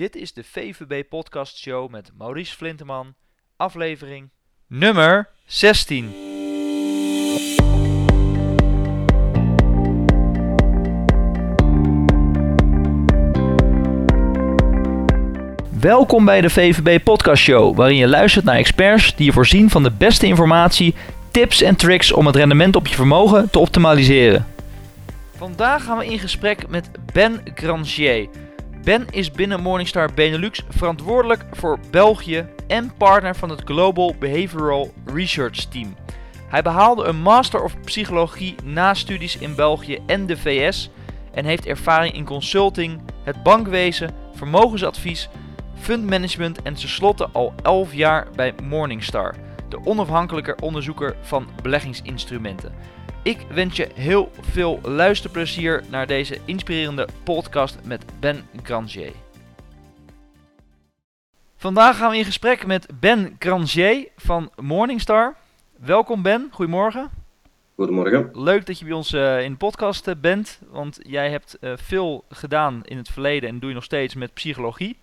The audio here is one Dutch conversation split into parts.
Dit is de VVB Podcast Show met Maurice Flinteman, aflevering nummer 16. Welkom bij de VVB Podcast Show, waarin je luistert naar experts die je voorzien van de beste informatie, tips en tricks om het rendement op je vermogen te optimaliseren. Vandaag gaan we in gesprek met Ben Grangier. Ben is binnen Morningstar Benelux verantwoordelijk voor België en partner van het Global Behavioral Research Team. Hij behaalde een Master of Psychologie na studies in België en de VS en heeft ervaring in consulting, het bankwezen, vermogensadvies, fundmanagement en tenslotte al 11 jaar bij Morningstar, de onafhankelijke onderzoeker van beleggingsinstrumenten. Ik wens je heel veel luisterplezier naar deze inspirerende podcast met Ben Grangier. Vandaag gaan we in gesprek met Ben Grangier van Morningstar. Welkom Ben, goedemorgen. Goedemorgen. Leuk dat je bij ons uh, in de podcast uh, bent, want jij hebt uh, veel gedaan in het verleden en doe je nog steeds met psychologie.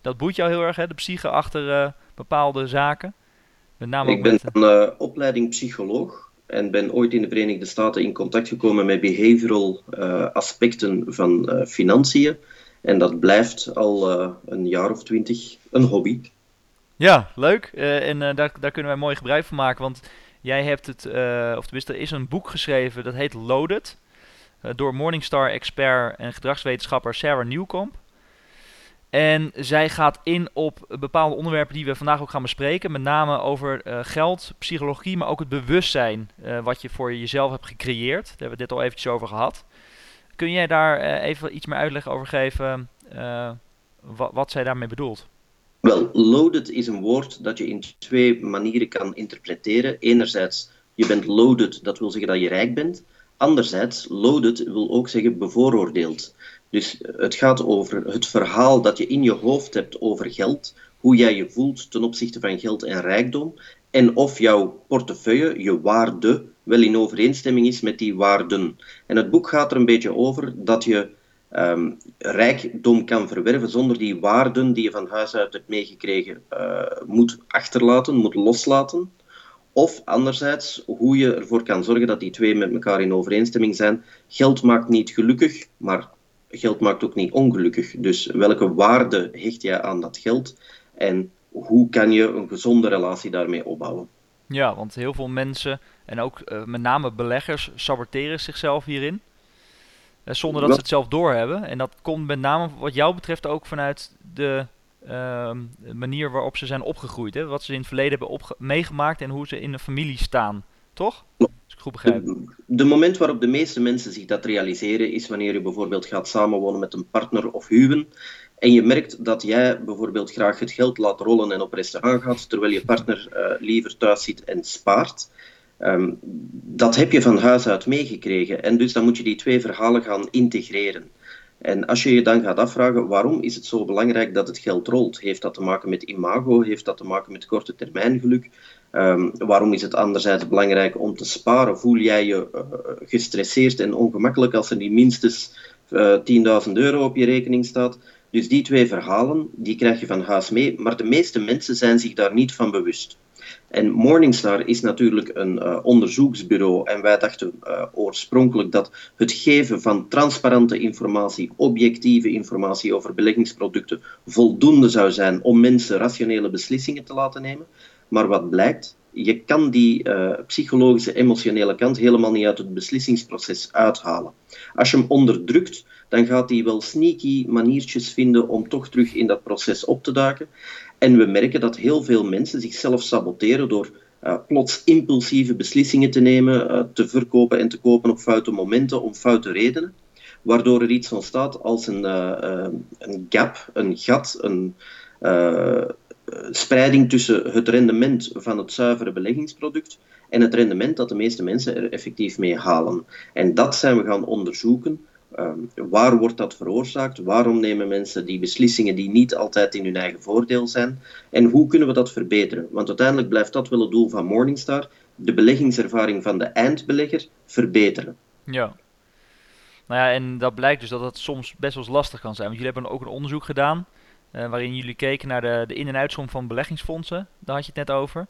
Dat boeit jou heel erg, hè? de psyche achter bepaalde zaken. Met name Ik ben met... van opleiding psycholoog en ben ooit in de Verenigde Staten in contact gekomen met behavioral uh, aspecten van uh, financiën. En dat blijft al uh, een jaar of twintig een hobby. Ja, leuk. en daar, daar kunnen wij mooi gebruik van maken. Want jij hebt het, of tenminste, er is een boek geschreven dat heet Loaded. door Morningstar-expert en gedragswetenschapper Sarah Newcomb. En zij gaat in op bepaalde onderwerpen die we vandaag ook gaan bespreken. Met name over uh, geld, psychologie, maar ook het bewustzijn uh, wat je voor jezelf hebt gecreëerd. Daar hebben we dit al eventjes over gehad. Kun jij daar uh, even iets meer uitleg over geven wat, wat zij daarmee bedoelt? Wel, loaded is een woord dat je in twee manieren kan interpreteren. Enerzijds, je bent loaded, dat wil zeggen dat je rijk bent. Anderzijds, loaded wil ook zeggen bevooroordeeld. Dus het gaat over het verhaal dat je in je hoofd hebt over geld, hoe jij je voelt ten opzichte van geld en rijkdom, en of jouw portefeuille, je waarde, wel in overeenstemming is met die waarden. En het boek gaat er een beetje over dat je um, rijkdom kan verwerven zonder die waarden die je van huis uit hebt meegekregen uh, moet achterlaten, moet loslaten. Of anderzijds, hoe je ervoor kan zorgen dat die twee met elkaar in overeenstemming zijn. Geld maakt niet gelukkig, maar geld maakt ook niet ongelukkig. Dus welke waarde hecht jij aan dat geld en hoe kan je een gezonde relatie daarmee opbouwen? Ja, want heel veel mensen en ook uh, met name beleggers saboteren zichzelf hierin. Uh, zonder dat ze het zelf doorhebben. En dat komt met name wat jou betreft ook vanuit de uh, manier waarop ze zijn opgegroeid. Hè? Wat ze in het verleden hebben meegemaakt en hoe ze in de familie staan. Toch? De moment waarop de meeste mensen zich dat realiseren is wanneer je bijvoorbeeld gaat samenwonen met een partner of huwen. En je merkt dat jij bijvoorbeeld graag het geld laat rollen en op restaurant gaat, terwijl je partner uh, liever thuis zit en spaart. Um, dat heb je van huis uit meegekregen. En dus dan moet je die twee verhalen gaan integreren. En als je je dan gaat afvragen waarom is het zo belangrijk dat het geld rolt, heeft dat te maken met imago, heeft dat te maken met korte termijn geluk, um, waarom is het anderzijds belangrijk om te sparen, voel jij je uh, gestresseerd en ongemakkelijk als er niet minstens uh, 10.000 euro op je rekening staat. Dus die twee verhalen, die krijg je van huis mee, maar de meeste mensen zijn zich daar niet van bewust. En Morningstar is natuurlijk een uh, onderzoeksbureau en wij dachten oorspronkelijk dat het geven van transparante informatie, objectieve informatie over beleggingsproducten voldoende zou zijn om mensen rationele beslissingen te laten nemen. Maar wat blijkt, je kan die uh, psychologische, emotionele kant helemaal niet uit het beslissingsproces uithalen. Als je hem onderdrukt, dan gaat hij wel sneaky maniertjes vinden om toch terug in dat proces op te duiken. En we merken dat heel veel mensen zichzelf saboteren door uh, plots impulsieve beslissingen te nemen, uh, te verkopen en te kopen op foute momenten om foute redenen. Waardoor er iets ontstaat als een, een gap, een gat, een spreiding tussen het rendement van het zuivere beleggingsproduct en het rendement dat de meeste mensen er effectief mee halen. En dat zijn we gaan onderzoeken Um, waar wordt dat veroorzaakt? Waarom nemen mensen die beslissingen die niet altijd in hun eigen voordeel zijn? En hoe kunnen we dat verbeteren? Want uiteindelijk blijft dat wel het doel van Morningstar: de beleggingservaring van de eindbelegger verbeteren. Ja. Nou ja, en dat blijkt dus dat het soms best wel lastig kan zijn. Want jullie hebben ook een onderzoek gedaan. Waarin jullie keken naar de, de in- en uitsom van beleggingsfondsen. Daar had je het net over.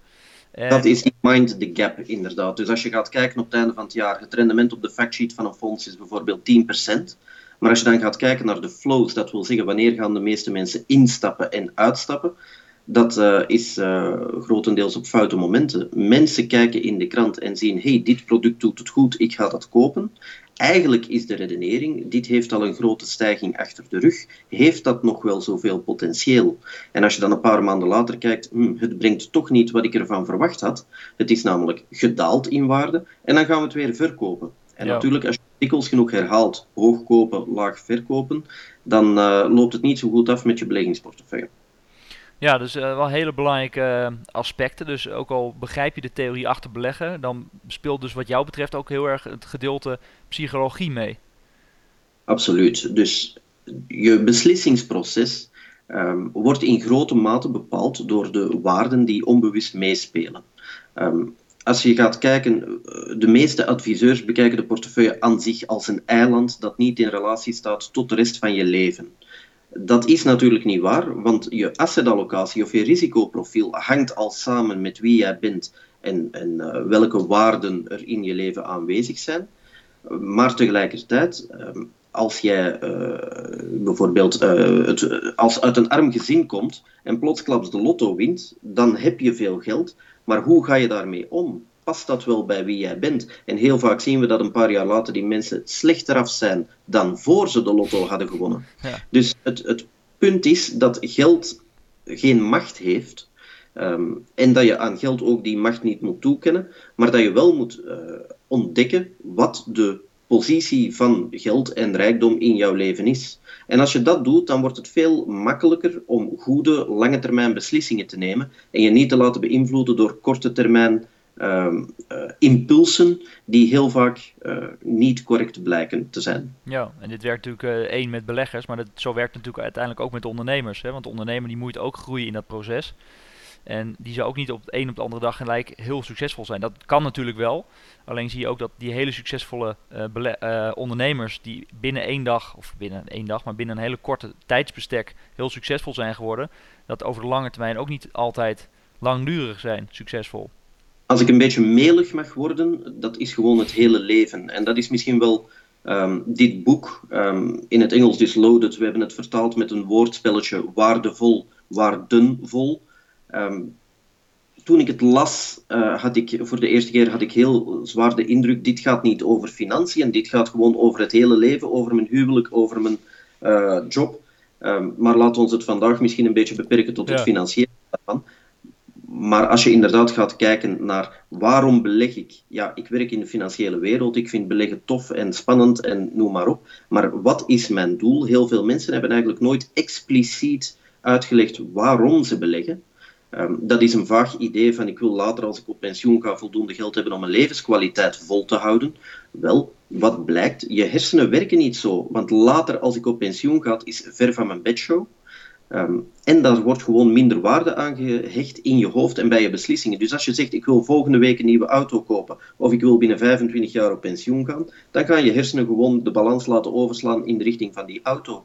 Dat is die mind the gap, inderdaad. Dus als je gaat kijken op het einde van het jaar, het rendement op de factsheet van een fonds is bijvoorbeeld 10%. Maar als je dan gaat kijken naar de flows, dat wil zeggen wanneer gaan de meeste mensen instappen en uitstappen, dat uh, is uh, grotendeels op foute momenten. Mensen kijken in de krant en zien, hey, dit product doet het goed, ik ga dat kopen. Eigenlijk is de redenering, dit heeft al een grote stijging achter de rug, heeft dat nog wel zoveel potentieel? En als je dan een paar maanden later kijkt, hm, het brengt toch niet wat ik ervan verwacht had, het is namelijk gedaald in waarde, en dan gaan we het weer verkopen. En ja. natuurlijk, als je artikels genoeg herhaalt, hoog kopen, laag verkopen, dan uh, loopt het niet zo goed af met je beleggingsportefeuille. Ja, dus uh, wel hele belangrijke uh, aspecten. Dus ook al begrijp je de theorie achter beleggen, dan speelt dus wat jou betreft ook heel erg het gedeelte psychologie mee. Absoluut. Dus je beslissingsproces um, wordt in grote mate bepaald door de waarden die onbewust meespelen. Um, als je gaat kijken, de meeste adviseurs bekijken de portefeuille aan zich als een eiland dat niet in relatie staat tot de rest van je leven. Dat is natuurlijk niet waar, want je assetallocatie of je risicoprofiel hangt al samen met wie jij bent en, en uh, welke waarden er in je leven aanwezig zijn. Maar tegelijkertijd, uh, als jij uh, bijvoorbeeld het, als uit een arm gezin komt en plotsklaps de lotto wint, dan heb je veel geld. Maar hoe ga je daarmee om? Past dat wel bij wie jij bent? En heel vaak zien we dat een paar jaar later die mensen slechter af zijn dan voor ze de lotto hadden gewonnen. Ja. Dus het, het punt is dat geld geen macht heeft. Um, en dat je aan geld ook die macht niet moet toekennen, maar dat je wel moet uh, ontdekken wat de positie van geld en rijkdom in jouw leven is. En als je dat doet, dan wordt het veel makkelijker om goede, lange termijn beslissingen te nemen en je niet te laten beïnvloeden door korte termijn uh, uh, impulsen die heel vaak uh, niet correct blijken te zijn. Ja, en dit werkt natuurlijk één met beleggers, maar dat, zo werkt het natuurlijk uiteindelijk ook met ondernemers. Hè? Want de ondernemer die moet ook groeien in dat proces. En die zou ook niet op de een op de andere dag gelijk heel succesvol zijn. Dat kan natuurlijk wel. Alleen zie je ook dat die hele succesvolle ondernemers die binnen één dag, of binnen één dag, maar binnen een hele korte tijdsbestek heel succesvol zijn geworden, dat over de lange termijn ook niet altijd langdurig zijn succesvol. Als ik een beetje melig mag worden, dat is gewoon het hele leven. En dat is misschien wel um, dit boek, um, in het Engels dus loaded, we hebben het vertaald met een woordspelletje waardevol, waardenvol. Um, toen ik het las, uh, had ik voor de eerste keer had ik heel zwaar de indruk, dit gaat niet over financiën, dit gaat gewoon over het hele leven, over mijn huwelijk, over mijn uh, job. Maar laten we ons het vandaag misschien een beetje beperken tot het financiële daarvan. Maar als je inderdaad gaat kijken naar waarom beleg ik? Ja, ik werk in de financiële wereld, ik vind beleggen tof en spannend en noem maar op. Maar wat is mijn doel? Heel veel mensen hebben eigenlijk nooit expliciet uitgelegd waarom ze beleggen. Um, dat is een vaag idee van ik wil later als ik op pensioen ga voldoende geld hebben om mijn levenskwaliteit vol te houden. Wel, wat blijkt, je hersenen werken niet zo, want later als ik op pensioen ga is ver van mijn bedshow. Um, en daar wordt gewoon minder waarde aan gehecht in je hoofd en bij je beslissingen. Dus als je zegt, ik wil volgende week een nieuwe auto kopen, of ik wil binnen 25 jaar op pensioen gaan, dan gaan je hersenen gewoon de balans laten overslaan in de richting van die auto.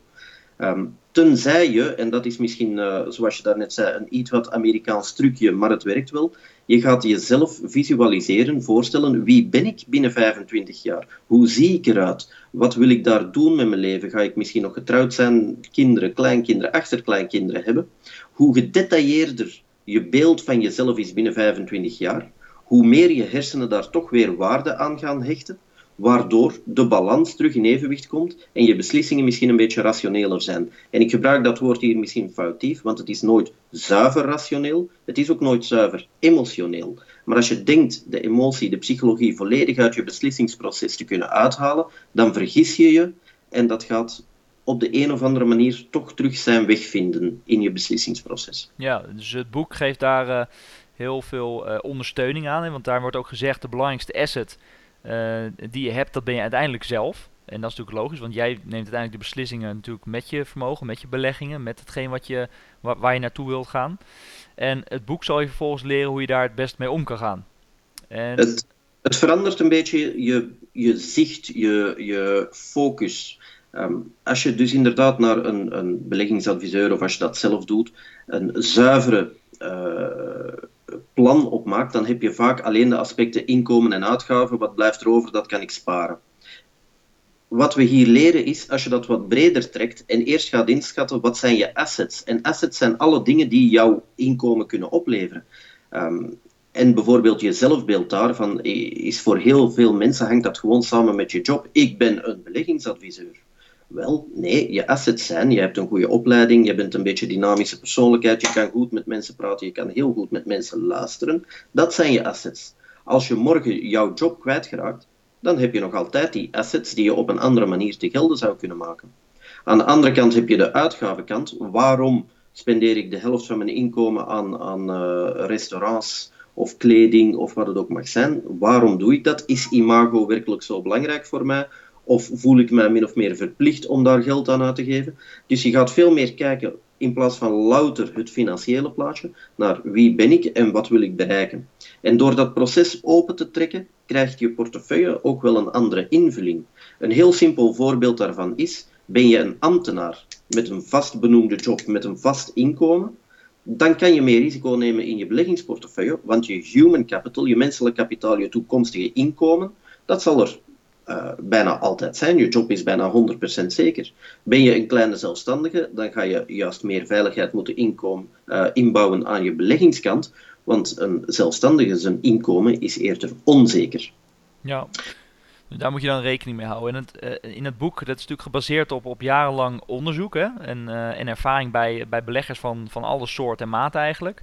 Um, tenzij je, en dat is misschien, uh, zoals je daarnet zei, een iets wat Amerikaans trucje, maar het werkt wel. Je gaat jezelf visualiseren, voorstellen, wie ben ik binnen 25 jaar? Hoe zie ik eruit? Wat wil ik daar doen met mijn leven? Ga ik misschien nog getrouwd zijn, kinderen, kleinkinderen, achterkleinkinderen hebben? Hoe gedetailleerder je beeld van jezelf is binnen 25 jaar, hoe meer je hersenen daar toch weer waarde aan gaan hechten, waardoor de balans terug in evenwicht komt en je beslissingen misschien een beetje rationeler zijn. En ik gebruik dat woord hier misschien foutief, want het is nooit zuiver rationeel, het is ook nooit zuiver emotioneel. Maar als je denkt de emotie, de psychologie volledig uit je beslissingsproces te kunnen uithalen, dan vergis je je en dat gaat op de een of andere manier toch terug zijn weg vinden in je beslissingsproces. Ja, dus het boek geeft daar uh, heel veel uh, ondersteuning aan, want daar wordt ook gezegd de belangrijkste asset die je hebt, dat ben je uiteindelijk zelf. En dat is natuurlijk logisch, want jij neemt uiteindelijk de beslissingen natuurlijk met je vermogen, met je beleggingen, met hetgeen wat je, waar, je naartoe wilt gaan. En het boek zal je vervolgens leren hoe je daar het best mee om kan gaan. En... Het, Het verandert een beetje je, je zicht, je, je focus. Ehm, als je dus inderdaad naar een, een beleggingsadviseur of als je dat zelf doet, een zuivere uh, plan opmaakt, dan heb je vaak alleen de aspecten inkomen en uitgaven. Wat blijft er over, dat kan ik sparen. Wat we hier leren is, als je dat wat breder trekt en eerst gaat inschatten, wat zijn je assets? En assets zijn alle dingen die jouw inkomen kunnen opleveren. Um, en bijvoorbeeld je zelfbeeld daarvan is voor heel veel mensen hangt dat gewoon samen met je job. Ik ben een beleggingsadviseur. Wel, nee, je assets zijn, je hebt een goede opleiding, je bent een beetje dynamische persoonlijkheid, je kan goed met mensen praten, je kan heel goed met mensen luisteren. Dat zijn je assets. Als je morgen jouw job kwijtgeraakt, dan heb je nog altijd die assets die je op een andere manier te gelden zou kunnen maken. Aan de andere kant heb je de uitgavenkant. Waarom spendeer ik de helft van mijn inkomen aan, aan uh, restaurants of kleding of wat het ook mag zijn? Waarom doe ik dat? Is imago werkelijk zo belangrijk voor mij? Of voel ik mij min of meer verplicht om daar geld aan uit te geven? Dus je gaat veel meer kijken in plaats van louter het financiële plaatje, naar wie ben ik en wat wil ik bereiken. En door dat proces open te trekken, krijgt je portefeuille ook wel een andere invulling. Een heel simpel voorbeeld daarvan is, ben je een ambtenaar met een vast benoemde job, met een vast inkomen, dan kan je meer risico nemen in je beleggingsportefeuille, want je human capital, je menselijk kapitaal, je toekomstige inkomen, dat zal er uh, bijna altijd zijn. Je job is bijna 100% zeker. Ben je een kleine zelfstandige, dan ga je juist meer veiligheid moeten inkomen, uh, inbouwen aan je beleggingskant, want een zelfstandige zijn inkomen is eerder onzeker. Ja. Daar moet je dan rekening mee houden. En het, uh, in het boek, dat is natuurlijk gebaseerd op, op jarenlang onderzoek hè? En, uh, en ervaring bij, bij beleggers van, van alle soorten en maat eigenlijk.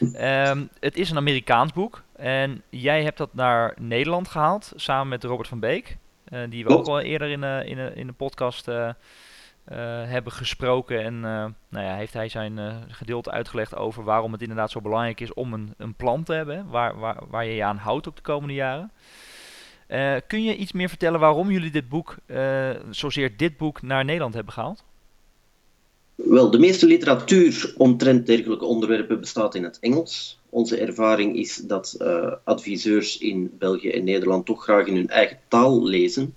Um, het is een Amerikaans boek. En jij hebt dat naar Nederland gehaald, samen met Robert van Beek. Uh, die we ook al eerder in, in, in de podcast hebben gesproken. En nou ja, heeft hij zijn gedeelte uitgelegd over waarom het inderdaad zo belangrijk is om een, een plan te hebben. Waar, waar, waar je je aan houdt op de komende jaren. Kun je iets meer vertellen waarom jullie dit boek, zozeer dit boek, naar Nederland hebben gehaald? Wel, de meeste literatuur omtrent dergelijke onderwerpen bestaat in het Engels. Onze ervaring is dat uh, adviseurs in België en Nederland toch graag in hun eigen taal lezen.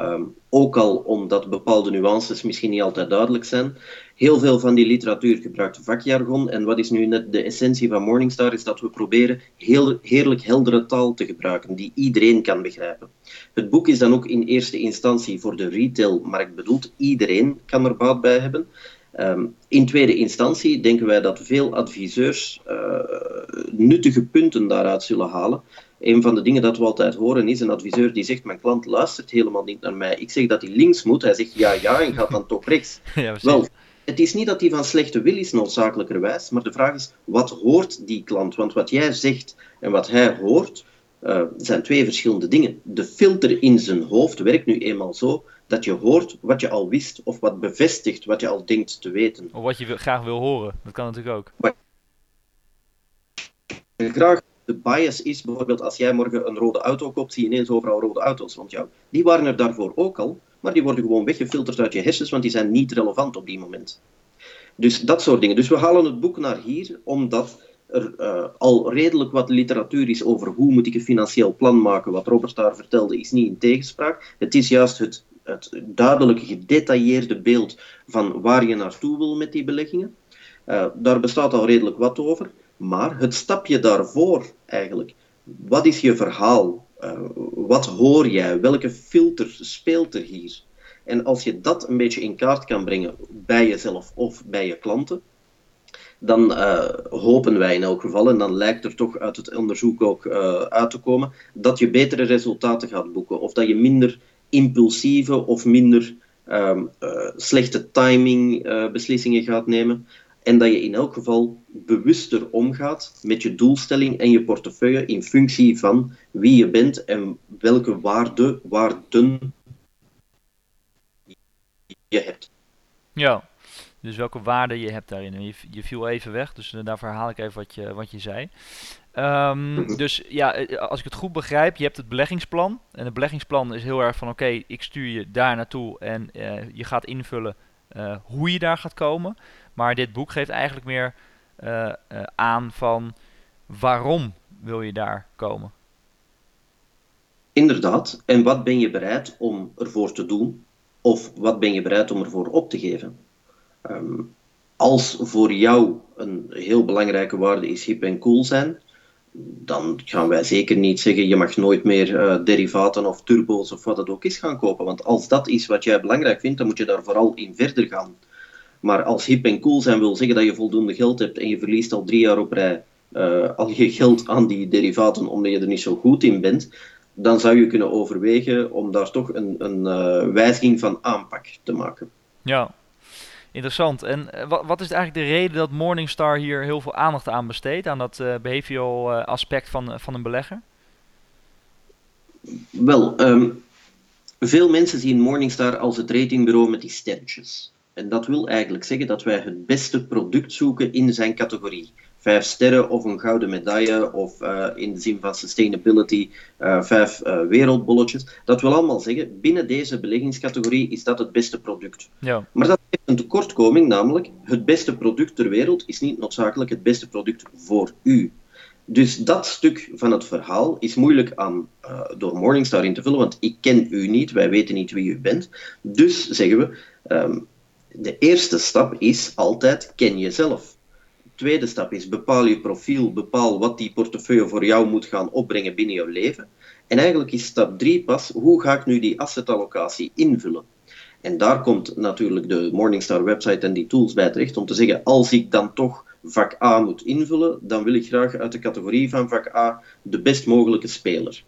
Um, ook al omdat bepaalde nuances misschien niet altijd duidelijk zijn. Heel veel van die literatuur gebruikt vakjargon. En wat is nu net de essentie van Morningstar? Is dat we proberen heel, heerlijk heldere taal te gebruiken die iedereen kan begrijpen. Het boek is dan ook in eerste instantie voor de retailmarkt bedoeld. Iedereen kan er baat bij hebben. Um, in tweede instantie denken wij dat veel adviseurs uh, nuttige punten daaruit zullen halen. Een van de dingen dat we altijd horen is een adviseur die zegt: Mijn klant luistert helemaal niet naar mij. Ik zeg dat hij links moet. Hij zegt ja, ja en gaat dan toch rechts. Ja, Wel, het is niet dat hij van slechte wil is, noodzakelijkerwijs, maar de vraag is: wat hoort die klant? Want wat jij zegt en wat hij hoort, uh, zijn twee verschillende dingen. De filter in zijn hoofd werkt nu eenmaal zo dat je hoort wat je al wist of wat bevestigt wat je al denkt te weten. Of wat je graag wil horen, dat kan natuurlijk ook. Wat graag de bias is bijvoorbeeld als jij morgen een rode auto koopt, zie je ineens overal rode auto's rond jou. Die waren er daarvoor ook al, maar die worden gewoon weggefilterd uit je hersens, want die zijn niet relevant op die moment. Dus dat soort dingen. Dus we halen het boek naar hier, omdat er uh, al redelijk wat literatuur is over hoe moet ik een financieel plan maken. Wat Robert daar vertelde is niet in tegenspraak. Het is juist het het duidelijke, gedetailleerde beeld van waar je naartoe wil met die beleggingen. Uh, daar bestaat al redelijk wat over. Maar het stapje daarvoor eigenlijk, wat is je verhaal? Uh, wat hoor jij? Welke filter speelt er hier? En als je dat een beetje in kaart kan brengen bij jezelf of bij je klanten, dan uh, hopen wij in elk geval, en dan lijkt er toch uit het onderzoek ook uh, uit te komen, dat je betere resultaten gaat boeken of dat je minder impulsieve of minder uh, slechte timing beslissingen gaat nemen. En dat je in elk geval bewuster omgaat met je doelstelling en je portefeuille in functie van wie je bent en welke waarde, waarden je hebt. Ja, dus welke waarde je hebt daarin. Je, je viel even weg, dus uh, daar verhaal ik even wat je, wat je zei. Um, dus ja, eh, als ik het goed begrijp, je hebt het beleggingsplan. En het beleggingsplan is heel erg van oké, ik stuur je daar naartoe en uh, je gaat invullen uh, hoe je daar gaat komen. Maar dit boek geeft eigenlijk meer aan van waarom wil je daar komen. Inderdaad. En wat ben je bereid om ervoor te doen? Of wat ben je bereid om ervoor op te geven? Ehm, als voor jou een heel belangrijke waarde is hip en cool zijn, dan gaan wij zeker niet zeggen je mag nooit meer uh, derivaten of turbo's of wat het ook is gaan kopen. Want als dat is wat jij belangrijk vindt, dan moet je daar vooral in verder gaan. Maar als hip en cool zijn wil zeggen dat je voldoende geld hebt en je verliest al drie jaar op rij uh, al je geld aan die derivaten omdat je er niet zo goed in bent, dan zou je kunnen overwegen om daar toch een, een uh, wijziging van aanpak te maken. Ja, interessant. En uh, wat, wat, is eigenlijk de reden dat Morningstar hier heel veel aandacht aan besteedt, aan dat behavioral aspect van, van een belegger? Wel, um, veel mensen zien Morningstar als het ratingbureau met die sterretjes. En dat wil eigenlijk zeggen dat wij het beste product zoeken in zijn categorie vijf sterren of een gouden medaille of uh, in de zin van sustainability uh, vijf uh, wereldbolletjes. Dat wil allemaal zeggen, binnen deze beleggingscategorie is dat het beste product. Ja. Maar dat heeft een tekortkoming, namelijk het beste product ter wereld is niet noodzakelijk het beste product voor u. Dus dat stuk van het verhaal is moeilijk aan, uh, door Morningstar in te vullen, want ik ken u niet, wij weten niet wie u bent. Dus zeggen we, um, de eerste stap is altijd ken jezelf tweede stap is bepaal je profiel, bepaal wat die portefeuille voor jou moet gaan opbrengen binnen jouw leven. En eigenlijk is stap drie pas, hoe ga ik nu die assetallocatie invullen? En daar komt natuurlijk de Morningstar website en die tools bij terecht om te zeggen, als ik dan toch vak A moet invullen, dan wil ik graag uit de categorie van vak A de best mogelijke speler.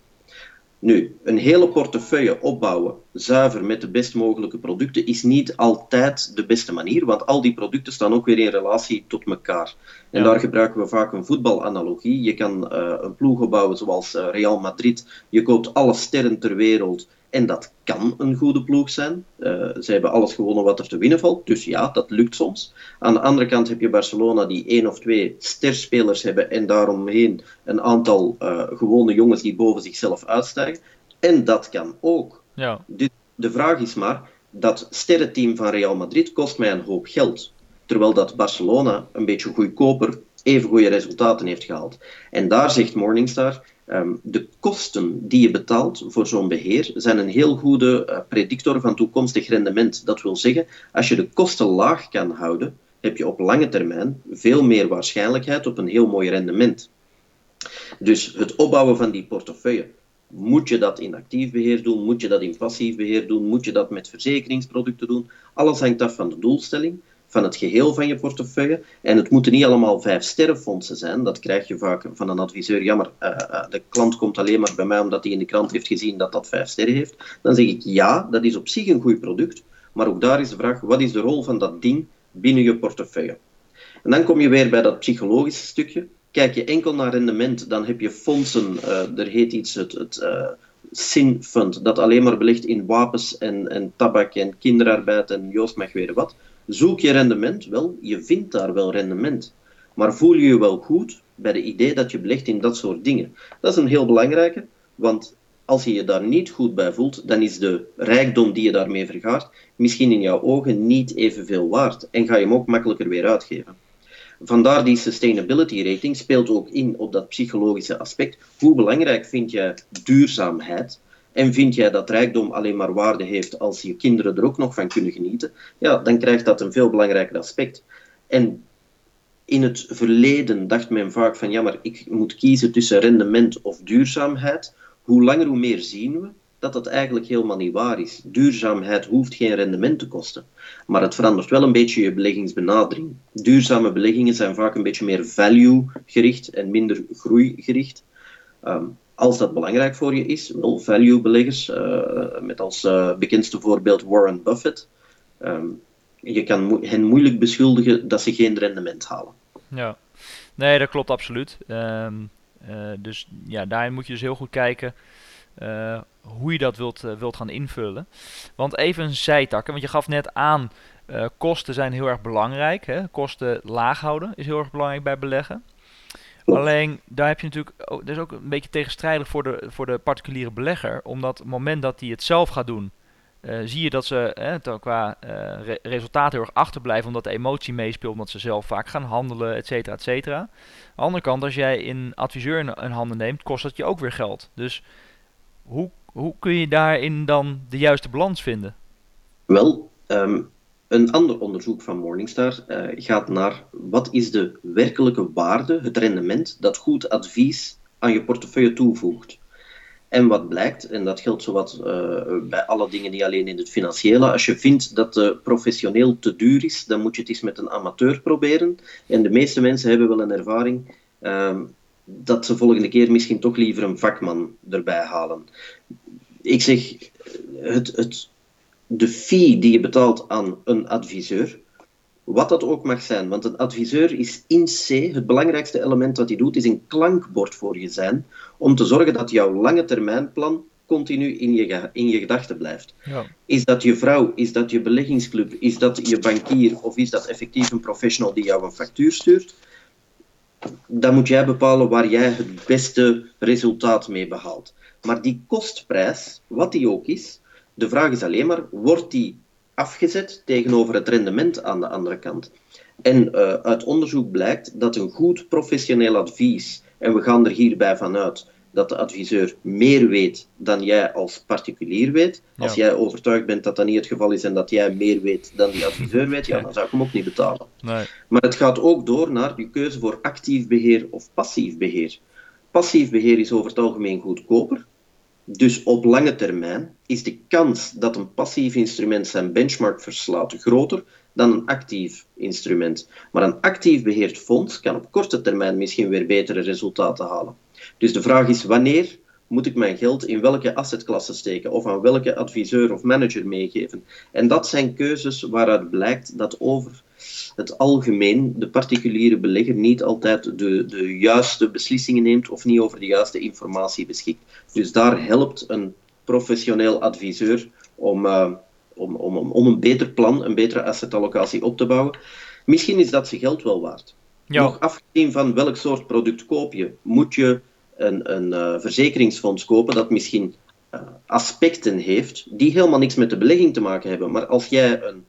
Nu, een hele portefeuille opbouwen, zuiver met de best mogelijke producten, is niet altijd de beste manier, want al die producten staan ook weer in relatie tot elkaar. En daar gebruiken we vaak een voetbalanalogie. Je kan uh, een ploeg opbouwen zoals uh, Real Madrid. Je koopt alle sterren ter wereld en dat kan een goede ploeg zijn. Uh, ze hebben alles gewonnen wat er te winnen valt. Dus ja, dat lukt soms. Aan de andere kant heb je Barcelona die één of twee sterspelers hebben en daaromheen een aantal uh, gewone jongens die boven zichzelf uitstijgen. En dat kan ook. Ja. Dus de vraag is maar, dat sterrenteam van Real Madrid kost mij een hoop geld. Terwijl dat Barcelona een beetje goedkoper even goede resultaten heeft gehaald. En daar zegt Morningstar, Um, de kosten die je betaalt voor zo'n beheer zijn een heel goede uh, predictor van toekomstig rendement. Dat wil zeggen, als je de kosten laag kan houden, heb je op lange termijn veel meer waarschijnlijkheid op een heel mooi rendement. Dus het opbouwen van die portefeuille, moet je dat in actief beheer doen, moet je dat in passief beheer doen, moet je dat met verzekeringsproducten doen. Alles hangt af van de doelstelling van het geheel van je portefeuille. En het moeten niet allemaal vijf sterrenfondsen zijn. Dat krijg je vaak van een adviseur. Jammer, uh, uh, de klant komt alleen maar bij mij omdat hij in de krant heeft gezien dat dat vijf sterren heeft. Dan zeg ik ja, dat is op zich een goed product. Maar ook daar is de vraag, wat is de rol van dat ding binnen je portefeuille? En dan kom je weer bij dat psychologische stukje. Kijk je enkel naar rendement, dan heb je fondsen, uh, er heet iets het, het Sin Fund, dat alleen maar belegt in wapens en, en tabak en kinderarbeid en Joost mag weer wat. Zoek je rendement? Wel, je vindt daar wel rendement. Maar voel je je wel goed bij de idee dat je belegt in dat soort dingen? Dat is een heel belangrijke, want als je je daar niet goed bij voelt, dan is de rijkdom die je daarmee vergaart misschien in jouw ogen niet evenveel waard en ga je hem ook makkelijker weer uitgeven. Vandaar die sustainability rating speelt ook in op dat psychologische aspect. Hoe belangrijk vind jij duurzaamheid? En vind jij dat rijkdom alleen maar waarde heeft als je kinderen er ook nog van kunnen genieten? Ja, dan krijgt dat een veel belangrijker aspect. En in het verleden dacht men vaak van ja, maar ik moet kiezen tussen rendement of duurzaamheid. Hoe langer hoe meer zien we dat dat eigenlijk helemaal niet waar is. Duurzaamheid hoeft geen rendement te kosten, maar het verandert wel een beetje je beleggingsbenadering. Duurzame beleggingen zijn vaak een beetje meer value gericht en minder groeigericht. Um, als dat belangrijk voor je is, wel value beleggers, uh, met als uh, bekendste voorbeeld Warren Buffett. Um, je kan hen moeilijk beschuldigen dat ze geen rendement halen. Ja, nee, dat klopt absoluut. Um, uh, dus ja, daarin moet je dus heel goed kijken hoe je dat wilt, wilt gaan invullen. Want even een zijtakken, want je gaf net aan, kosten zijn heel erg belangrijk. Hè? Kosten laag houden is heel erg belangrijk bij beleggen. Alleen daar heb je natuurlijk, oh, dat is ook een beetje tegenstrijdig voor de, voor de particuliere belegger. Omdat op het moment dat hij het zelf gaat doen, uh, zie je dat ze eh, qua uh, re resultaat heel erg achterblijven. Omdat de emotie meespeelt, omdat ze zelf vaak gaan handelen, et cetera, et cetera. Aan de andere kant, als jij een adviseur in handen neemt, kost dat je ook weer geld. Dus hoe, hoe kun je daarin dan de juiste balans vinden? Wel, ehm, een ander onderzoek van Morningstar uh, gaat naar wat is de werkelijke waarde, het rendement dat goed advies aan je portefeuille toevoegt. En wat blijkt, en dat geldt zowat uh, bij alle dingen die alleen in het financiële, als je vindt dat de professioneel te duur is, dan moet je het eens met een amateur proberen. En de meeste mensen hebben wel een ervaring uh, dat ze volgende keer misschien toch liever een vakman erbij halen. Ik zeg, het, het, de fee die je betaalt aan een adviseur, wat dat ook mag zijn, want een adviseur is in C, het belangrijkste element dat hij doet, is een klankbord voor je zijn, om te zorgen dat jouw lange termijnplan continu in je, in je gedachten blijft. Ja. Is dat je vrouw, is dat je beleggingsclub, is dat je bankier of is dat effectief een professional die jou een factuur stuurt? Dan moet jij bepalen waar jij het beste resultaat mee behaalt. Maar die kostprijs, wat die ook is, de vraag is alleen maar, wordt die afgezet tegenover het rendement aan de andere kant? En uh, uit onderzoek blijkt dat een goed professioneel advies, en we gaan er hierbij vanuit dat de adviseur meer weet dan jij als particulier weet. Als jij overtuigd bent dat dat niet het geval is en dat jij meer weet dan die adviseur weet, ja, dan zou ik hem ook niet betalen. Nee. Maar het gaat ook door naar je keuze voor actief beheer of passief beheer. Passief beheer is over het algemeen goedkoper, dus op lange termijn is de kans dat een passief instrument zijn benchmark verslaat groter dan een actief instrument. Maar een actief beheerd fonds kan op korte termijn misschien weer betere resultaten halen. Dus de vraag is wanneer moet ik mijn geld in welke assetklasse steken of aan welke adviseur of manager meegeven. En dat zijn keuzes waaruit blijkt dat over het algemeen de particuliere belegger niet altijd de, de juiste beslissingen neemt of niet over de juiste informatie beschikt. Dus daar helpt een professioneel adviseur om, uh, om, om, om een beter plan, een betere assetallocatie op te bouwen. Misschien is dat zijn geld wel waard. Ja. Nog afgezien van welk soort product koop je, moet je een, een uh, verzekeringsfonds kopen dat misschien uh, aspecten heeft die helemaal niks met de belegging te maken hebben. Maar als jij een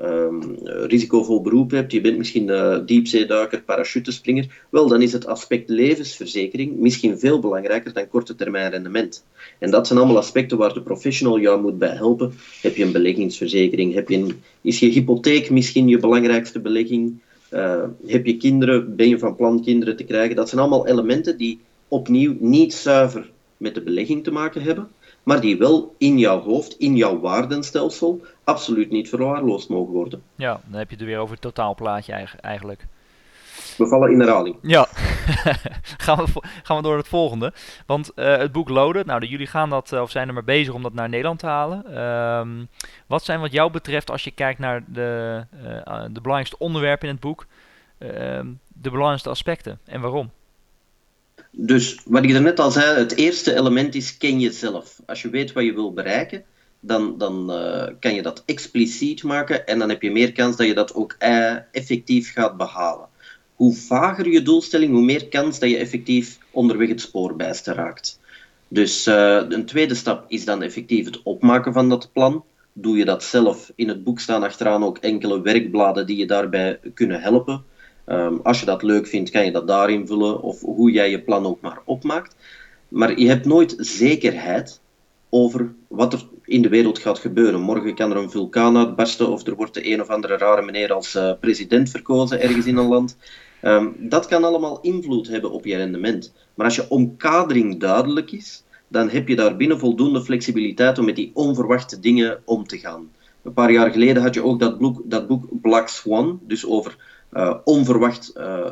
um, risicovol beroep hebt, je bent misschien uh, diepzeeduiker, parachutespringer, wel, dan is het aspect levensverzekering misschien veel belangrijker dan korte termijn rendement. En dat zijn allemaal aspecten waar de professional jou moet bij helpen. Heb je een beleggingsverzekering? Heb je een, is je hypotheek misschien je belangrijkste belegging? Uh, heb je kinderen? Ben je van plan kinderen te krijgen? Dat zijn allemaal elementen die opnieuw niet zuiver met de belegging te maken hebben, maar die wel in jouw hoofd, in jouw waardenstelsel, absoluut niet verwaarloosd mogen worden. Ja, dan heb je het weer over het totaalplaatje eigenlijk. We vallen in herhaling. Ja, gaan, we, gaan we door het volgende. Want uh, het boek Loden, nou, jullie gaan dat, uh, of zijn er maar bezig om dat naar Nederland te halen. Um, wat zijn wat jou betreft, als je kijkt naar de, uh, de belangrijkste onderwerpen in het boek, ehm, de belangrijkste aspecten en waarom? Dus wat ik net al zei, het eerste element is ken jezelf. Als je weet wat je wil bereiken, dan, dan uh, kan je dat expliciet maken en dan heb je meer kans dat je dat ook uh, effectief gaat behalen. Hoe vager je doelstelling, hoe meer kans dat je effectief onderweg het spoor bijster raakt. Dus uh, een tweede stap is dan effectief het opmaken van dat plan. Doe je dat zelf? In het boek staan achteraan ook enkele werkbladen die je daarbij kunnen helpen. Um, als je dat leuk vindt, kan je dat daarin vullen of hoe jij je plan ook maar opmaakt. Maar je hebt nooit zekerheid over wat er in de wereld gaat gebeuren. Morgen kan er een vulkaan uitbarsten of er wordt de een of andere rare meneer als uh, president verkozen ergens in een land. Um, dat kan allemaal invloed hebben op je rendement. Maar als je omkadering duidelijk is, dan heb je daar binnen voldoende flexibiliteit om met die onverwachte dingen om te gaan. Een paar jaar geleden had je ook dat boek, dat boek Black Swan, dus over uh, onverwacht, uh,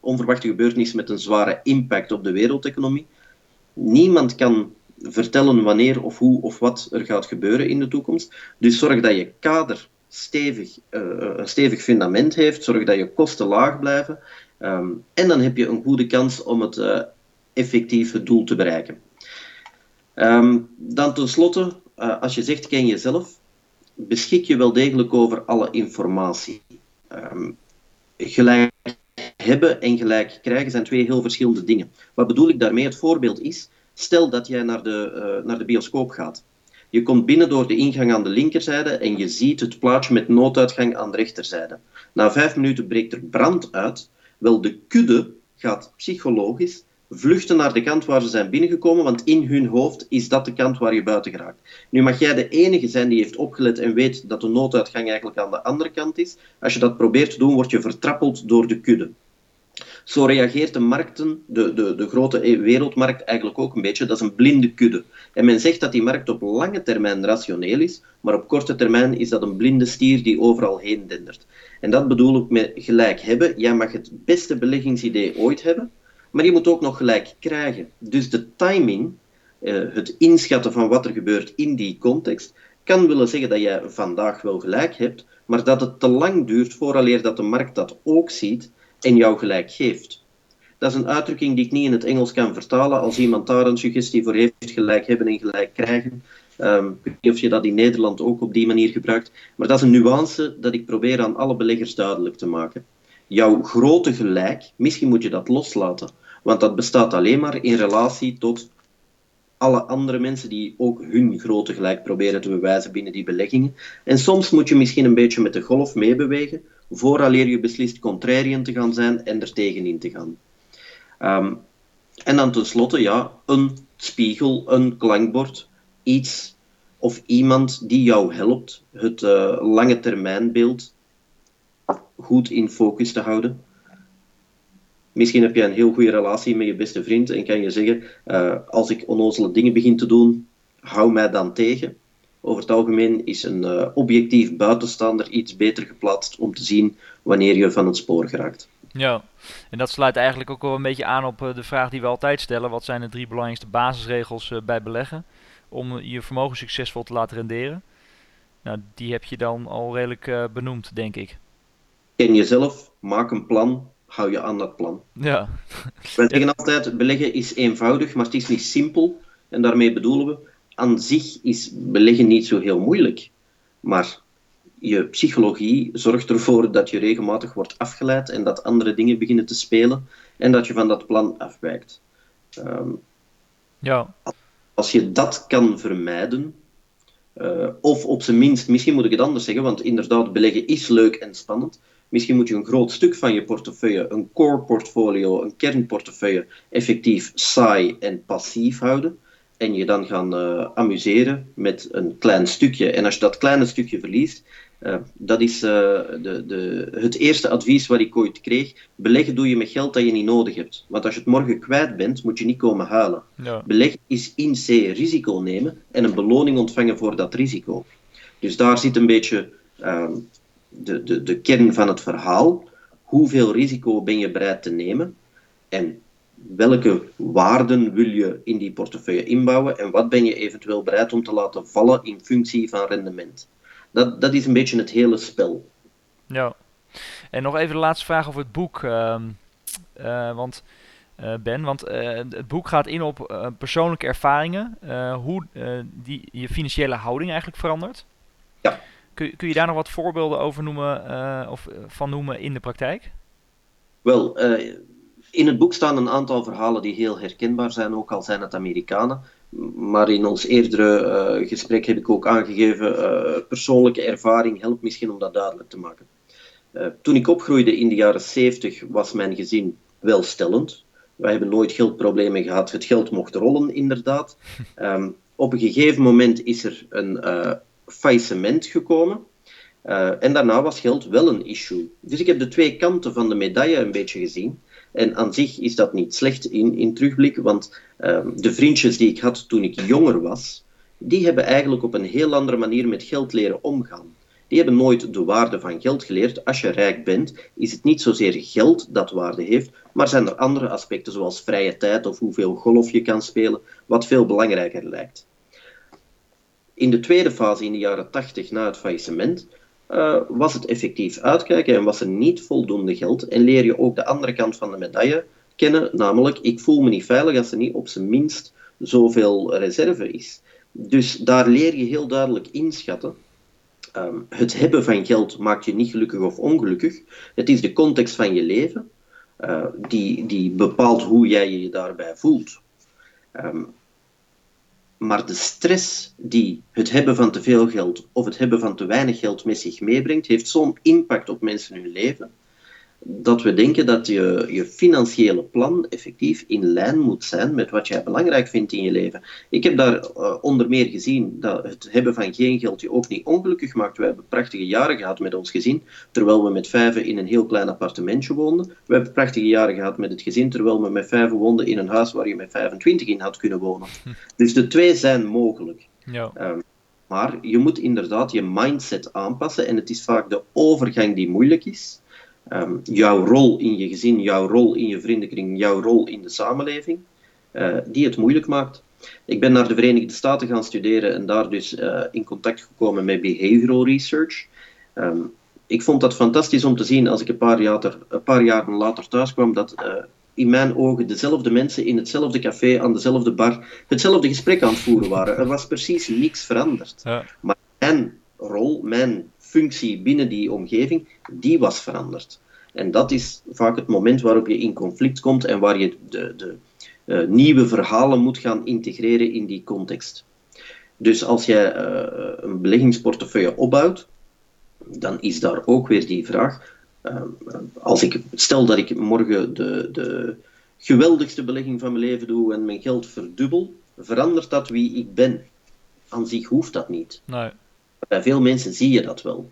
onverwachte gebeurtenissen met een zware impact op de wereldeconomie. Niemand kan vertellen wanneer of hoe of wat er gaat gebeuren in de toekomst. Dus zorg dat je kader stevig, uh, een stevig fundament heeft, zorg dat je kosten laag blijven. Um, en dan heb je een goede kans om het effectieve doel te bereiken. Um, dan tenslotte, als je zegt ken jezelf, beschik je wel degelijk over alle informatie. Um, gelijk hebben en gelijk krijgen zijn twee heel verschillende dingen. Wat bedoel ik daarmee? Het voorbeeld is, stel dat jij naar de, uh, naar de bioscoop gaat. Je komt binnen door de ingang aan de linkerzijde en je ziet het plaatje met nooduitgang aan de rechterzijde. Na vijf minuten breekt er brand uit. Wel, de kudde gaat psychologisch vluchten naar de kant waar ze zijn binnengekomen, want in hun hoofd is dat de kant waar je buiten geraakt. Nu mag jij de enige zijn die heeft opgelet en weet dat de nooduitgang eigenlijk aan de andere kant is. Als je dat probeert te doen, word je vertrappeld door de kudde. Zo reageert de markten, de, de, de grote wereldmarkt eigenlijk ook een beetje. Dat is een blinde kudde. En men zegt dat die markt op lange termijn rationeel is, maar op korte termijn is dat een blinde stier die overal heen dendert. En dat bedoel ik met gelijk hebben. Jij mag het beste beleggingsidee ooit hebben, maar je moet ook nog gelijk krijgen. Dus de timing, eh, het inschatten van wat er gebeurt in die context, kan willen zeggen dat jij vandaag wel gelijk hebt, maar dat het te lang duurt vooraleer dat de markt dat ook ziet en jou gelijk geeft. Dat is een uitdrukking die ik niet in het Engels kan vertalen. Als iemand daar een suggestie voor heeft, gelijk hebben en gelijk krijgen. Um, ik weet niet of je dat in Nederland ook op die manier gebruikt. Maar dat is een nuance dat ik probeer aan alle beleggers duidelijk te maken. Jouw grote gelijk, misschien moet je dat loslaten. Want dat bestaat alleen maar in relatie tot alle andere mensen die ook hun grote gelijk proberen te bewijzen binnen die beleggingen. En soms moet je misschien een beetje met de golf meebewegen, vooraleer je beslist contrarian te gaan zijn en er tegenin te gaan. Um, en dan tenslotte, ja, een spiegel, een klankbord, iets of iemand die jou helpt het uh, lange termijnbeeld goed in focus te houden. Misschien heb je een heel goede relatie met je beste vriend en kan je zeggen: uh, Als ik onnozele dingen begin te doen, hou mij dan tegen. Over het algemeen is een uh, objectief buitenstaander iets beter geplaatst om te zien wanneer je van het spoor geraakt. Ja, en dat sluit eigenlijk ook wel een beetje aan op uh, de vraag die we altijd stellen: wat zijn de drie belangrijkste basisregels bij beleggen om je vermogen succesvol te laten renderen? Nou, die heb je dan al redelijk benoemd, denk ik. Ken jezelf, maak een plan, hou je aan dat plan. Ja. Wij zeggen altijd, beleggen is eenvoudig, maar het is niet simpel. En daarmee bedoelen we, aan zich is beleggen niet zo heel moeilijk. Maar je psychologie zorgt ervoor dat je regelmatig wordt afgeleid en dat andere dingen beginnen te spelen en dat je van dat plan afwijkt. Um, ja. Als je dat kan vermijden, uh, of op zijn minst, misschien moet ik het anders zeggen, want inderdaad, beleggen is leuk en spannend, Misschien moet je een groot stuk van je portefeuille, een core portfolio, een kernportefeuille, effectief saai en passief houden. En je dan gaan uh, amuseren met een klein stukje. En als je dat kleine stukje verliest, uh, dat is uh, de, de, het eerste advies wat ik ooit kreeg. Beleggen doe je met geld dat je niet nodig hebt. Want als je het morgen kwijt bent, moet je niet komen huilen. Ja. Beleggen is in C risico nemen en een beloning ontvangen voor dat risico. Dus daar zit een beetje ehm, de, de, de kern van het verhaal. Hoeveel risico ben je bereid te nemen? En welke waarden wil je in die portefeuille inbouwen? En wat ben je eventueel bereid om te laten vallen in functie van rendement? Dat, dat is een beetje het hele spel. Ja. En nog even de laatste vraag over het boek. Uh, uh, want, uh, Ben, want uh, het boek gaat in op persoonlijke ervaringen. hoe die, je financiële houding eigenlijk verandert. Ja. Kun, kun je daar nog wat voorbeelden over noemen uh, of van noemen in de praktijk? Wel, uh, in het boek staan een aantal verhalen die heel herkenbaar zijn, ook al zijn het Amerikanen. Maar in ons eerdere uh, gesprek heb ik ook aangegeven, persoonlijke ervaring helpt misschien om dat duidelijk te maken. toen ik opgroeide in de jaren 70 was mijn gezin welstellend. Wij hebben nooit geldproblemen gehad. Het geld mocht rollen, inderdaad. Um, op een gegeven moment is er een faillissement gekomen. Uh, en daarna was geld wel een issue. Dus ik heb de twee kanten van de medaille een beetje gezien. En aan zich is dat niet slecht in, in terugblik, want uh, de vriendjes die ik had toen ik jonger was, die hebben eigenlijk op een heel andere manier met geld leren omgaan. Die hebben nooit de waarde van geld geleerd. Als je rijk bent, is het niet zozeer geld dat waarde heeft, maar zijn er andere aspecten zoals vrije tijd of hoeveel golf je kan spelen, wat veel belangrijker lijkt. In de tweede fase, in de jaren 80 na het faillissement, uh, was het effectief uitkijken en was er niet voldoende geld. En leer je ook de andere kant van de medaille kennen, namelijk ik voel me niet veilig als er niet op zijn minst zoveel reserve is. Dus daar leer je heel duidelijk inschatten. Um, het hebben van geld maakt je niet gelukkig of ongelukkig. Het is de context van je leven uh, die, die bepaalt hoe jij je daarbij voelt. Um, maar de stress die het hebben van te veel geld of het hebben van te weinig geld met zich meebrengt, heeft zo'n impact op mensen hun leven, dat we denken dat je, je financiële plan effectief in lijn moet zijn met wat jij belangrijk vindt in je leven. Ik heb daar uh, onder meer gezien dat het hebben van geen geld je ook niet ongelukkig maakt. We hebben prachtige jaren gehad met ons gezin, terwijl we met vijven in een heel klein appartementje woonden. We hebben prachtige jaren gehad met het gezin, terwijl we met vijven woonden in een huis waar je met 25 in had kunnen wonen. Dus de twee zijn mogelijk. Ja. Um, maar je moet inderdaad je mindset aanpassen en het is vaak de overgang die moeilijk is. Um, jouw rol in je gezin, jouw rol in je vriendenkring, jouw rol in de samenleving, uh, die het moeilijk maakt. Ik ben naar de Verenigde Staten gaan studeren en daar dus uh, in contact gekomen met behavioral research. Um, ik vond dat fantastisch om te zien als ik een paar, jaar, een paar jaren later thuis kwam, dat uh, in mijn ogen dezelfde mensen in hetzelfde café, aan dezelfde bar, hetzelfde gesprek aan het voeren waren. Er was precies niks veranderd. Ja. Maar mijn rol, mijn functie binnen die omgeving, die was veranderd. En dat is vaak het moment waarop je in conflict komt en waar je de, de uh, nieuwe verhalen moet gaan integreren in die context. Dus als jij uh, een beleggingsportefeuille opbouwt, dan is daar ook weer die vraag. Uh, als ik, stel dat ik morgen de, de geweldigste belegging van mijn leven doe en mijn geld verdubbel, verandert dat wie ik ben? Aan zich hoeft dat niet. Nee. Bij veel mensen zie je dat wel.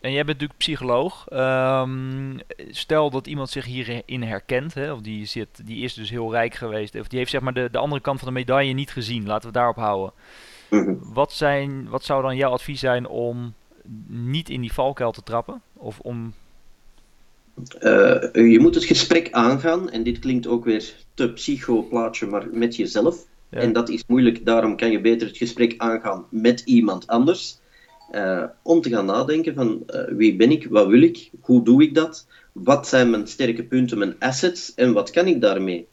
En jij bent natuurlijk psycholoog. Um, stel dat iemand zich hierin herkent, hè, of die, zit, die is dus heel rijk geweest, of die heeft zeg maar de, de andere kant van de medaille niet gezien. Laten we daarop houden. Mm -hmm. wat, zijn, wat zou dan jouw advies zijn om niet in die valkuil te trappen? Of om uh, je moet het gesprek aangaan, en dit klinkt ook weer te psycho-plaatje, maar met jezelf. En dat is moeilijk, daarom kan je beter het gesprek aangaan met iemand anders. Uh, om te gaan nadenken van uh, wie ben ik, wat wil ik, hoe doe ik dat, wat zijn mijn sterke punten, mijn assets en wat kan ik daarmee.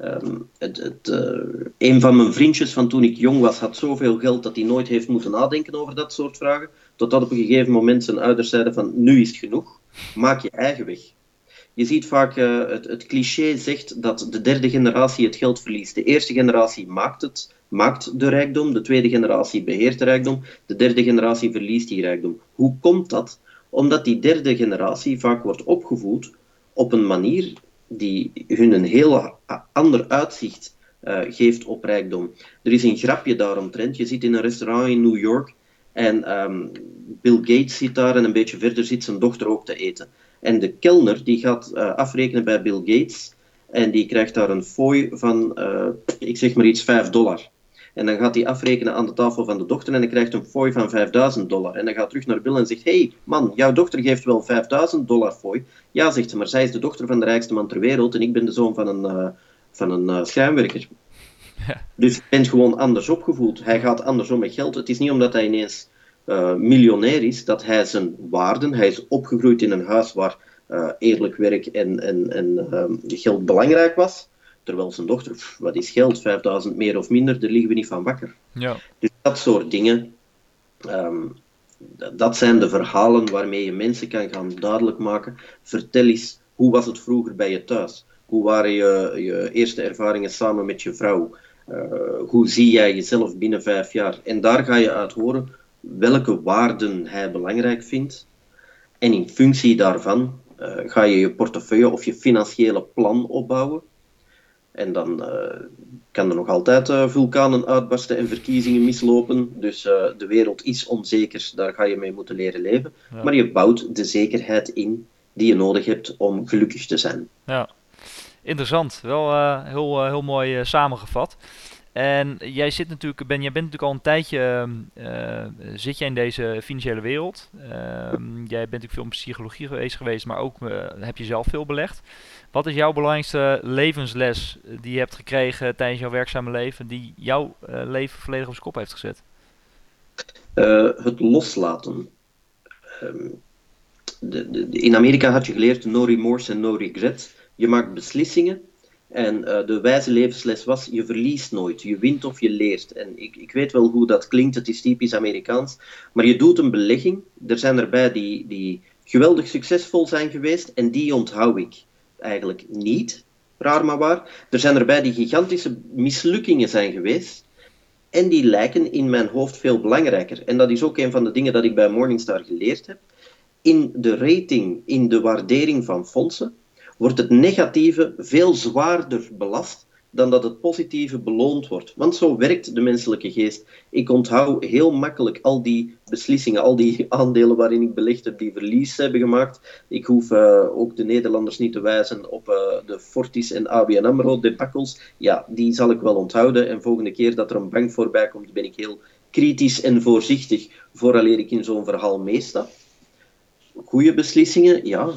Um, het, het, uh, een van mijn vriendjes van toen ik jong was had zoveel geld dat hij nooit heeft moeten nadenken over dat soort vragen, totdat op een gegeven moment zijn ouders zeiden van nu is het genoeg, maak je eigen weg. Je ziet vaak, uh, het, het cliché zegt dat de derde generatie het geld verliest. De eerste generatie maakt het, maakt de rijkdom, de tweede generatie beheert de rijkdom, de derde generatie verliest die rijkdom. Hoe komt dat? Omdat die derde generatie vaak wordt opgevoed op een manier die hun een heel ander uitzicht uh, geeft op rijkdom. Er is een grapje daaromtrent. Je zit in een restaurant in New York en um, Bill Gates zit daar en een beetje verder zit zijn dochter ook te eten. En de kelner die gaat uh, afrekenen bij Bill Gates en die krijgt daar een fooi van, uh, ik zeg maar iets, 5 dollar. En dan gaat hij afrekenen aan de tafel van de dochter en hij krijgt een fooi van 5000 dollar. En dan gaat terug naar Bill en zegt: hey, man, jouw dochter geeft wel 5000 dollar fooi. Ja, zegt ze, maar zij is de dochter van de rijkste man ter wereld en ik ben de zoon van een, uh, van een uh, schuimwerker. Ja. Dus je bent gewoon anders opgevoed. Hij gaat anders om met geld. Het is niet omdat hij ineens uh, miljonair is dat hij zijn waarden, hij is opgegroeid in een huis waar eerlijk werk en, en, en geld belangrijk was. Terwijl zijn dochter, pff, wat is geld, 5000 meer of minder, daar liggen we niet van wakker. Ja. Dus dat soort dingen, um, dat zijn de verhalen waarmee je mensen kan gaan duidelijk maken. Vertel eens, hoe was het vroeger bij je thuis? Hoe waren je, je eerste ervaringen samen met je vrouw? Uh, hoe zie jij jezelf binnen vijf jaar? En daar ga je uit horen welke waarden hij belangrijk vindt. En in functie daarvan uh, ga je je portefeuille of je financiële plan opbouwen. En dan uh, kan er nog altijd uh, vulkanen uitbarsten en verkiezingen mislopen. Dus de wereld is onzeker, daar ga je mee moeten leren leven. Ja. Maar je bouwt de zekerheid in die je nodig hebt om gelukkig te zijn. Ja, interessant. Wel heel, heel mooi samengevat. En jij zit natuurlijk, ben, jij bent natuurlijk al een tijdje, zit jij in deze financiële wereld. jij bent natuurlijk veel in psychologie geweest, geweest maar ook heb je zelf veel belegd. Wat is jouw belangrijkste levensles die je hebt gekregen tijdens jouw werkzame leven, die jouw uh, leven volledig op zijn kop heeft gezet? Het loslaten. De, de, in Amerika had je geleerd no remorse en no regret. Je maakt beslissingen en uh, de wijze levensles was, je verliest nooit, je wint of je leert. En ik, ik weet wel hoe dat klinkt, het is typisch Amerikaans, maar je doet een belegging. Er zijn erbij die, die geweldig succesvol zijn geweest en die onthoud ik eigenlijk niet, raar maar waar. Er zijn erbij die gigantische mislukkingen zijn geweest. En die lijken in mijn hoofd veel belangrijker. En dat is ook een van de dingen dat ik bij Morningstar geleerd heb. in de rating, in de waardering van fondsen, wordt het negatieve veel zwaarder belast dan dat het positieve beloond wordt. Want zo werkt de menselijke geest. Ik onthoud heel makkelijk al die beslissingen, al die aandelen waarin ik belegd heb, die verlies hebben gemaakt. Ik hoef uh, ook de Nederlanders niet te wijzen op uh, de Fortis en ABN AMRO debakkels. Ja, die zal ik wel onthouden. En volgende keer dat er een bank voorbij komt, ben ik heel kritisch en voorzichtig vooraleer ik in zo'n verhaal meestap. Goede beslissingen, ja,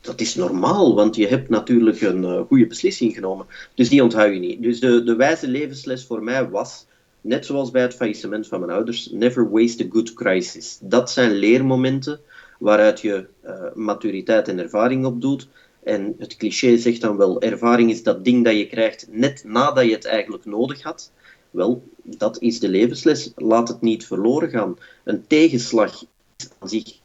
dat is normaal, want je hebt natuurlijk een uh, goede beslissing genomen. Dus die onthoud je niet. Dus de, wijze levensles voor mij was, net zoals bij het faillissement van mijn ouders, never waste a good crisis. Dat zijn leermomenten waaruit je uh, maturiteit en ervaring opdoet. En het cliché zegt dan wel, ervaring is dat ding dat je krijgt net nadat je het eigenlijk nodig had. Wel, dat is de levensles. Laat het niet verloren gaan. Een tegenslag is aan zich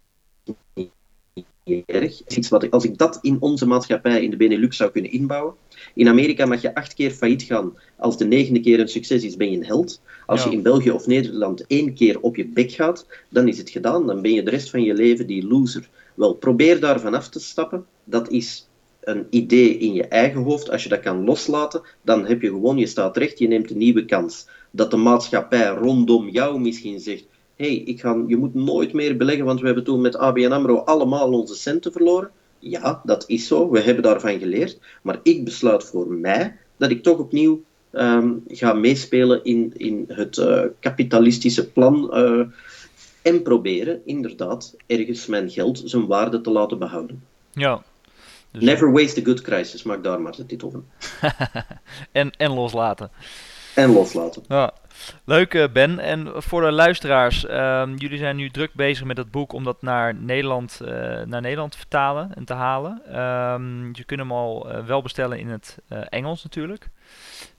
erg. Iets wat, als ik dat in onze maatschappij in de Benelux zou kunnen inbouwen. In Amerika mag je acht keer failliet gaan. Als de negende keer een succes is, ben je een held. Als je in België of Nederland één keer op je bek gaat, dan is het gedaan. Dan ben je de rest van je leven die loser. Wel, probeer daar vanaf te stappen. Dat is een idee in je eigen hoofd. Als je dat kan loslaten, dan heb je gewoon, je staat recht, je neemt een nieuwe kans. Dat de maatschappij rondom jou misschien zegt, hey, ik ga, je moet nooit meer beleggen, want we hebben toen met ABN AMRO allemaal onze centen verloren. Ja, dat is zo, we hebben daarvan geleerd. Maar ik besluit voor mij dat ik toch opnieuw um, ga meespelen in, in het uh, kapitalistische plan uh, en proberen inderdaad ergens mijn geld zijn waarde te laten behouden. Ja. Dus... Never waste a good crisis, maak daar maar de titel van. en, en loslaten. En loslaten. Ja. Leuk uh, Ben. En voor de luisteraars, uh, jullie zijn nu druk bezig met het boek om dat naar Nederland, uh, naar Nederland te vertalen en te halen. Um, je kunt hem al uh, wel bestellen in het Engels natuurlijk.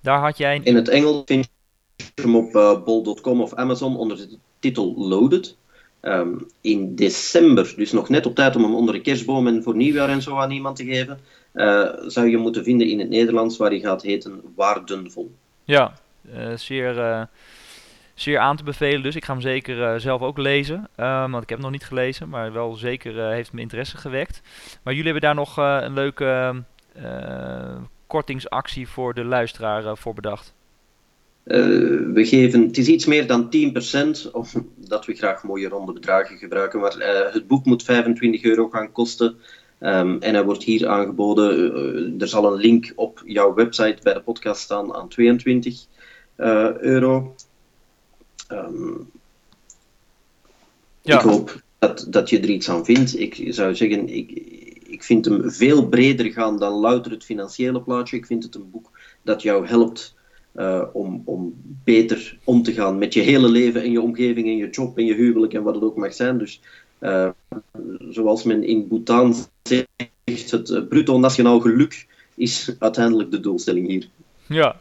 Daar had jij... In het Engels vind je hem op bol.com of Amazon onder de titel Loaded. Um, in december, dus nog net op tijd om hem onder de kerstboom en voor nieuwjaar en zo aan iemand te geven, zou je moeten vinden in het Nederlands waar hij gaat heten Waardenvol. Ja, zeer, uh, zeer aan te bevelen. Dus ik ga hem zeker uh, zelf ook lezen. Um, want ik heb hem nog niet gelezen, maar wel zeker heeft me interesse gewekt. Maar jullie hebben daar nog een leuke kortingsactie voor de luisteraar voor bedacht. we geven, het is iets meer dan 10%, omdat we graag mooie ronde bedragen gebruiken. Maar het boek moet 25 euro gaan kosten. Um, en hij wordt hier aangeboden. Er zal een link op jouw website bij de podcast staan aan 22 uh, euro. Um, ja. Ik hoop dat, dat je er iets aan vindt. Ik zou zeggen, ik, ik vind hem veel breder gaan dan louter het financiële plaatje. Ik vind het een boek dat jou helpt uh, om, om beter om te gaan met je hele leven en je omgeving en je job en je huwelijk en wat het ook mag zijn. Dus uh, zoals men in Bhutan zegt, het bruto nationaal geluk is uiteindelijk de doelstelling hier. Ja,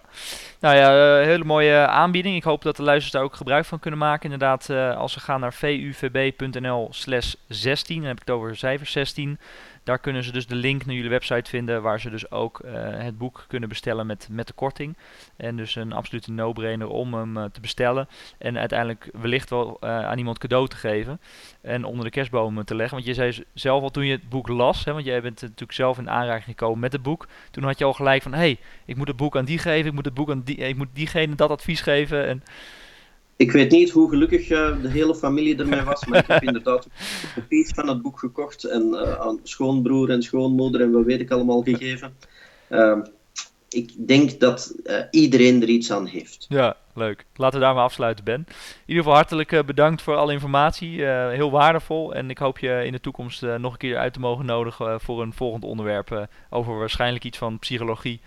nou ja, uh, hele mooie aanbieding. Ik hoop dat de luisteraars daar ook gebruik van kunnen maken. Inderdaad, uh, als ze gaan naar vuvb.nl slash 16, dan heb ik het over cijfer 16. Daar kunnen ze dus de link naar jullie website vinden, waar ze dus ook uh, het boek kunnen bestellen met, met de korting. En dus een absolute no-brainer om hem uh, te bestellen. En uiteindelijk wellicht wel uh, aan iemand cadeau te geven. En onder de kerstboom te leggen. Want je zei zelf al toen je het boek las, hè, want jij bent natuurlijk zelf in aanraking gekomen met het boek. Toen had je al gelijk van, hé, hey, ik moet het boek aan die geven, ik moet het boek aan die, ik moet diegene dat advies geven. En ik weet niet hoe gelukkig uh, de hele familie ermee was, maar ik heb inderdaad een piece van het boek gekocht en uh, aan schoonbroer en schoonmoeder en wat weet ik allemaal gegeven. Uh, ik denk dat uh, iedereen er iets aan heeft. Ja, leuk. Laten we daar maar afsluiten, Ben. In ieder geval hartelijk bedankt voor alle informatie. heel waardevol. En ik hoop je in de toekomst nog een keer uit te mogen nodigen voor een volgend onderwerp over waarschijnlijk iets van psychologie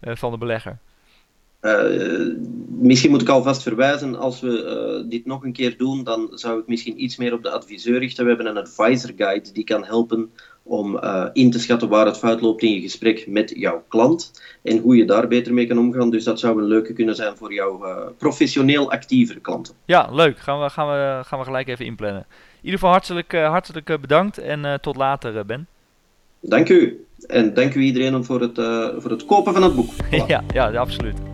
van de belegger. Uh, misschien moet ik alvast verwijzen, als we uh, dit nog een keer doen, dan zou ik misschien iets meer op de adviseur richten. We hebben een advisor guide die kan helpen om uh, in te schatten waar het fout loopt in je gesprek met jouw klant en hoe je daar beter mee kan omgaan. Dus dat zou een leuke kunnen zijn voor jouw professioneel actievere klanten. Ja, leuk. Gaan we, gaan we, gaan we gelijk even inplannen. In ieder geval hartelijk, hartelijk bedankt en tot later, Ben. Dank u. En dank u iedereen voor het, voor het kopen van het boek. Voilà. ja, ja, absoluut.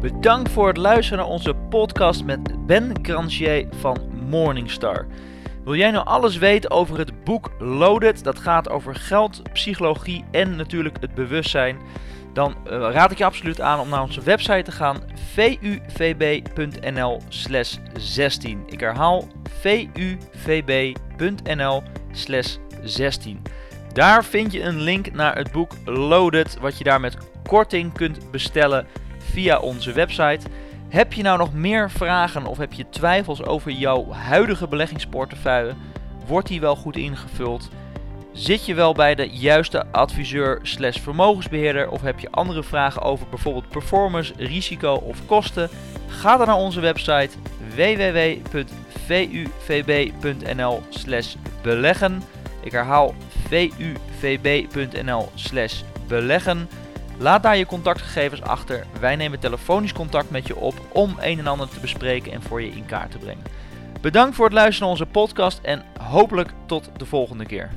Bedankt voor het luisteren naar onze podcast met Ben Grangier van Morningstar. Wil jij nou alles weten over het boek Loaded? Dat gaat over geld, psychologie en natuurlijk het bewustzijn. Dan uh, raad ik je absoluut aan om naar onze website te gaan vuvb.nl 16. Ik herhaal vuvb.nl 16. Daar vind je een link naar het boek Loaded, wat je daar met korting kunt bestellen via onze website. Heb je nou nog meer vragen of heb je twijfels over jouw huidige beleggingsportefeuille? Wordt die wel goed ingevuld? Zit je wel bij de juiste adviseur slash vermogensbeheerder of heb je andere vragen over bijvoorbeeld performance, risico of kosten? Ga dan naar onze website www.vuvb.nl slash beleggen. Ik herhaal vuvb.nl slash beleggen. Laat daar je contactgegevens achter. Wij nemen telefonisch contact met je op om een en ander te bespreken en voor je in kaart te brengen. Bedankt voor het luisteren naar onze podcast en hopelijk tot de volgende keer.